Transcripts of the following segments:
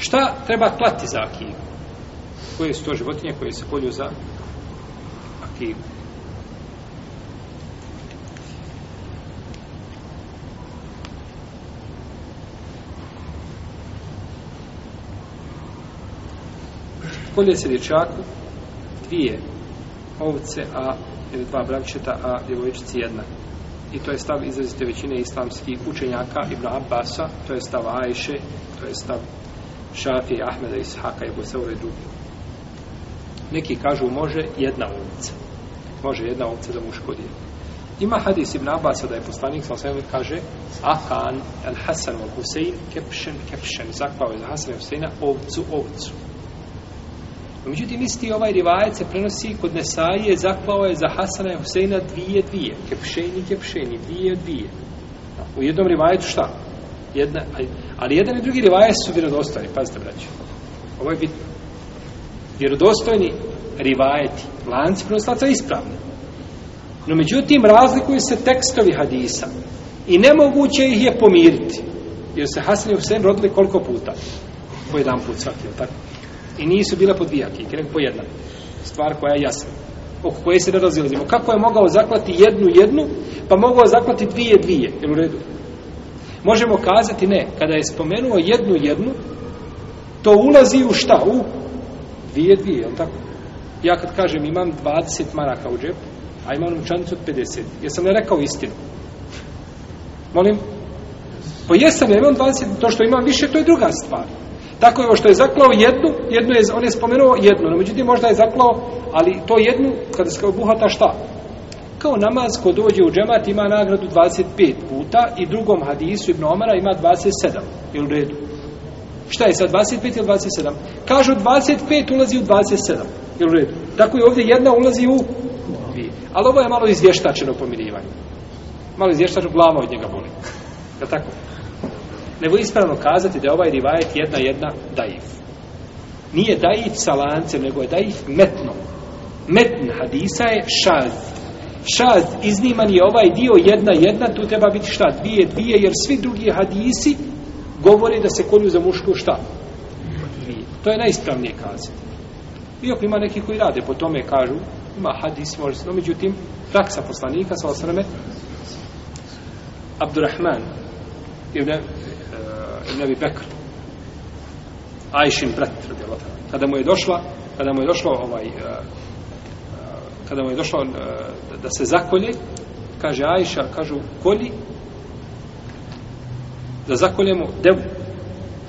Šta treba klati za akiku? Koje su to životinje koje se kolju za akiku? kolje se dječaku dvije ovce, a ili dva bravčeta, a djevojčici jedna. I to je stav izrazite većine islamskih učenjaka Ibn Abbasa, to je stav Ajše, to je stav Šafije, Ahmeda, Ishaka i drugi. Neki kažu može jedna ovca. Može jedna ovca da mu škodi. Ima hadis Ibn Abasa da je poslanik sa osvijem kaže Akan el Hasan al Husein kepšen kepšen zakvao je za Hasan i Huseina ovcu ovcu. Međutim, isti ovaj rivajac se prenosi kod Nesaije, zaklao je za Hasana i Huseina dvije, dvije. Kepšeni, kepšeni, dvije, dvije. U jednom rivajetu šta? Jedna, ali jedan i drugi rivajet su vjerodostojni. Pazite, braći. Ovo je bitno. Vjerodostojni rivajeti, lanci prenoslaca ispravni. No, međutim, razlikuju se tekstovi hadisa. I nemoguće ih je pomiriti. Jer se Hasan i Husein rodili koliko puta? Po jedan put svaki, tako? I nisu bile po dvije akike, nego po jedna. Stvar koja je jasna. Oko koje se ne razilazimo. Kako je mogao zaklati jednu jednu, pa mogao zaklati dvije dvije. Jel u redu? Možemo kazati ne. Kada je spomenuo jednu jednu, to ulazi u šta? U dvije dvije, jel tako? Ja kad kažem imam 20 maraka u džepu, a imam novčanicu od 50. Jesam li rekao istinu? Molim? Pa jesam, ja imam 20, to što imam više, to je druga stvar. Tako je ovo što je zaklao jednu, jednu je, on je spomenuo jednu, no međutim možda je zaklao, ali to jednu, kada se obuhata šta? Kao namaz ko dođe u džemat ima nagradu 25 puta i drugom hadisu Ibn Omara ima 27. Je u redu? Šta je sad, 25 ili 27? Kažu 25 ulazi u 27. Je u redu? Tako je ovdje jedna ulazi u dvije. Ali ovo je malo izvještačeno pomirivanje. Malo izvještačeno, glava od njega boli. Je tako? nego ispravno kazati da je ovaj rivajet jedna jedna daif. Nije daif sa lancem, nego je daif metno. Metn hadisa je šaz. Šaz izniman je ovaj dio jedna jedna, tu treba biti šta? Dvije, dvije, jer svi drugi hadisi govore da se kolju za mušku šta? Dvije. To je najispravnije kazati. Iako ima neki koji rade po tome, kažu, ima hadis, može se, no međutim, praksa poslanika, sa osrame, Abdurrahman, ibn eh, ibn Abi Bekr Ajšin brat kada mu je došla kada mu je došlo ovaj eh, kada mu je došao e, da se zakolje kaže Ajša kažu kolji da zakoljemo devu.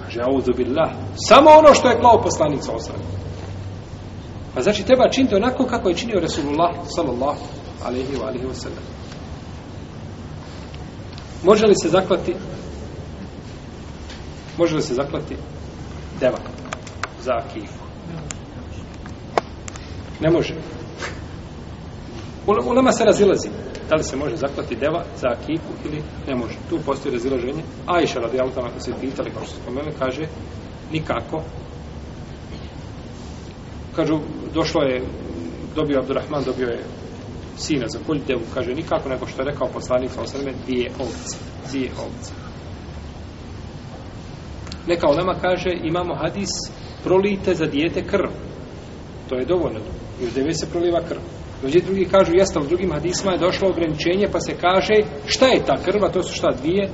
Kaže auzu billah. Samo ono što je klao poslanica sa pa znači treba činiti onako kako je činio Resulullah sallallahu alaihi wa alaihi wa sallam. Može li se zaklati? Može li se zaklati deva za akifu? Ne može. U nama se razilazi. Da li se može zaklati deva za akifu ili ne može. Tu postoji razilaženje. Ajša radi Altama, ako se pitali, kao što spomenuli, kaže nikako. Kažu, došlo je, dobio Abdurrahman, dobio je sina za kolj devu, kaže nikako, nego što je rekao poslanik sa osrme, dvije ovce. Dvije ovce. Neka olema kaže, imamo hadis, prolijte za dijete krv. To je dovoljno. I uz deve se proliva krv. Dođe drugi kažu, jeste, u drugim hadisma je došlo ograničenje, pa se kaže, šta je ta krva? To su šta, dvije?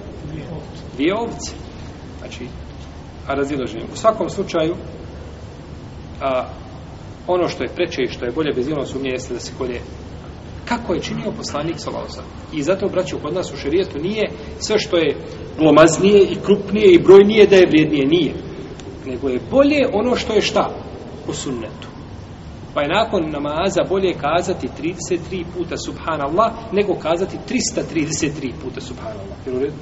Dvije ovce. Znači, a razilaženje. U svakom slučaju, a, ono što je preče i što je bolje bez ilom sumnje jeste da se kolje kako je činio poslanik Salosa. I zato, braću, kod nas u šerijetu nije sve što je glomaznije i krupnije i brojnije da je vrijednije. Nije. Nego je bolje ono što je šta? U sunnetu. Pa je nakon namaza bolje kazati 33 puta subhanallah nego kazati 333 puta subhanallah. Jel u redu?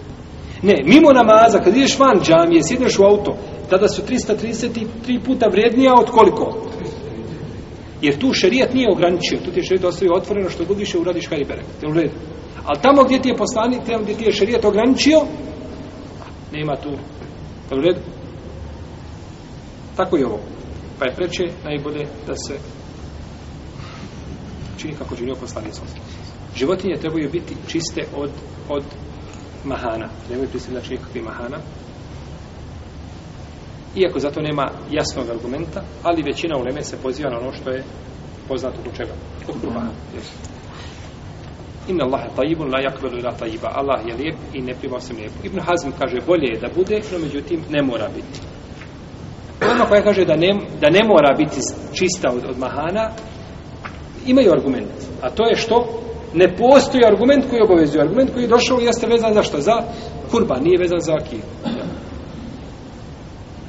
Ne, mimo namaza, kad ideš van džamije, sjedneš u auto, tada su 333 puta vrijednija od koliko? Jer tu šerijat nije ograničio, tu ti je šerijat ostavio otvoreno što god više uradiš kaj berek. Jel u redu? Ali tamo gdje ti je poslanik, tamo gdje ti je šerijat ograničio, nema tu. Jel u redu? Tako je ovo. Pa je preče najbolje da se čini kako činio poslanik Životinje trebaju biti čiste od, od mahana. Nemoj pristaviti znači nikakvi mahana. Iako zato nema jasnog argumenta, ali većina uleme se poziva na ono što je poznato kod čega? Kod kurbana. Inna Allahe tajibun la yakbelu ila tajiba. Allah je lijep i ne prima osim lijepo. Ibn Hazm kaže bolje je da bude, no međutim ne mora biti. Ona koja kaže da ne, da ne mora biti čista od, od mahana, imaju argument. A to je što? Ne postoji argument koji obavezuje. Argument koji je došao jeste vezan za što? Za kurban, nije vezan za akiju.